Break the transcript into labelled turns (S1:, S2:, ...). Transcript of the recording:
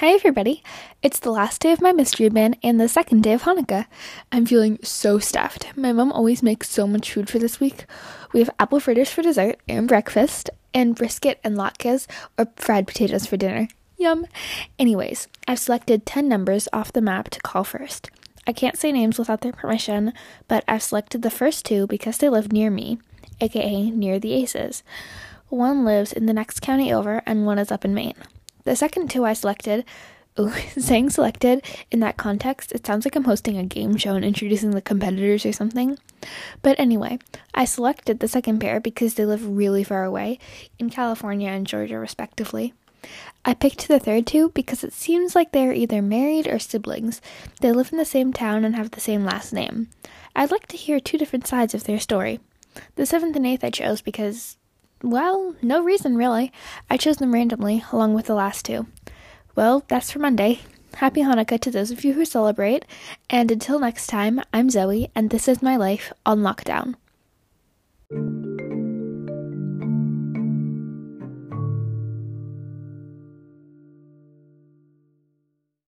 S1: Hey everybody! It's the last day of my mystery ban and the second day of Hanukkah. I'm feeling so stuffed. My mom always makes so much food for this week. We have apple fritters for dessert and breakfast, and brisket and latkes or fried potatoes for dinner. Yum! Anyways, I've selected 10 numbers off the map to call first. I can't say names without their permission, but I've selected the first two because they live near me, aka near the Aces. One lives in the next county over, and one is up in Maine. The second two I selected, ooh, saying selected in that context, it sounds like I'm hosting a game show and introducing the competitors or something. But anyway, I selected the second pair because they live really far away, in California and Georgia, respectively. I picked the third two because it seems like they are either married or siblings. They live in the same town and have the same last name. I'd like to hear two different sides of their story. The seventh and eighth I chose because well, no reason really. I chose them randomly, along with the last two. Well, that's for Monday. Happy Hanukkah to those of you who celebrate, and until next time, I'm Zoe, and this is my life on lockdown.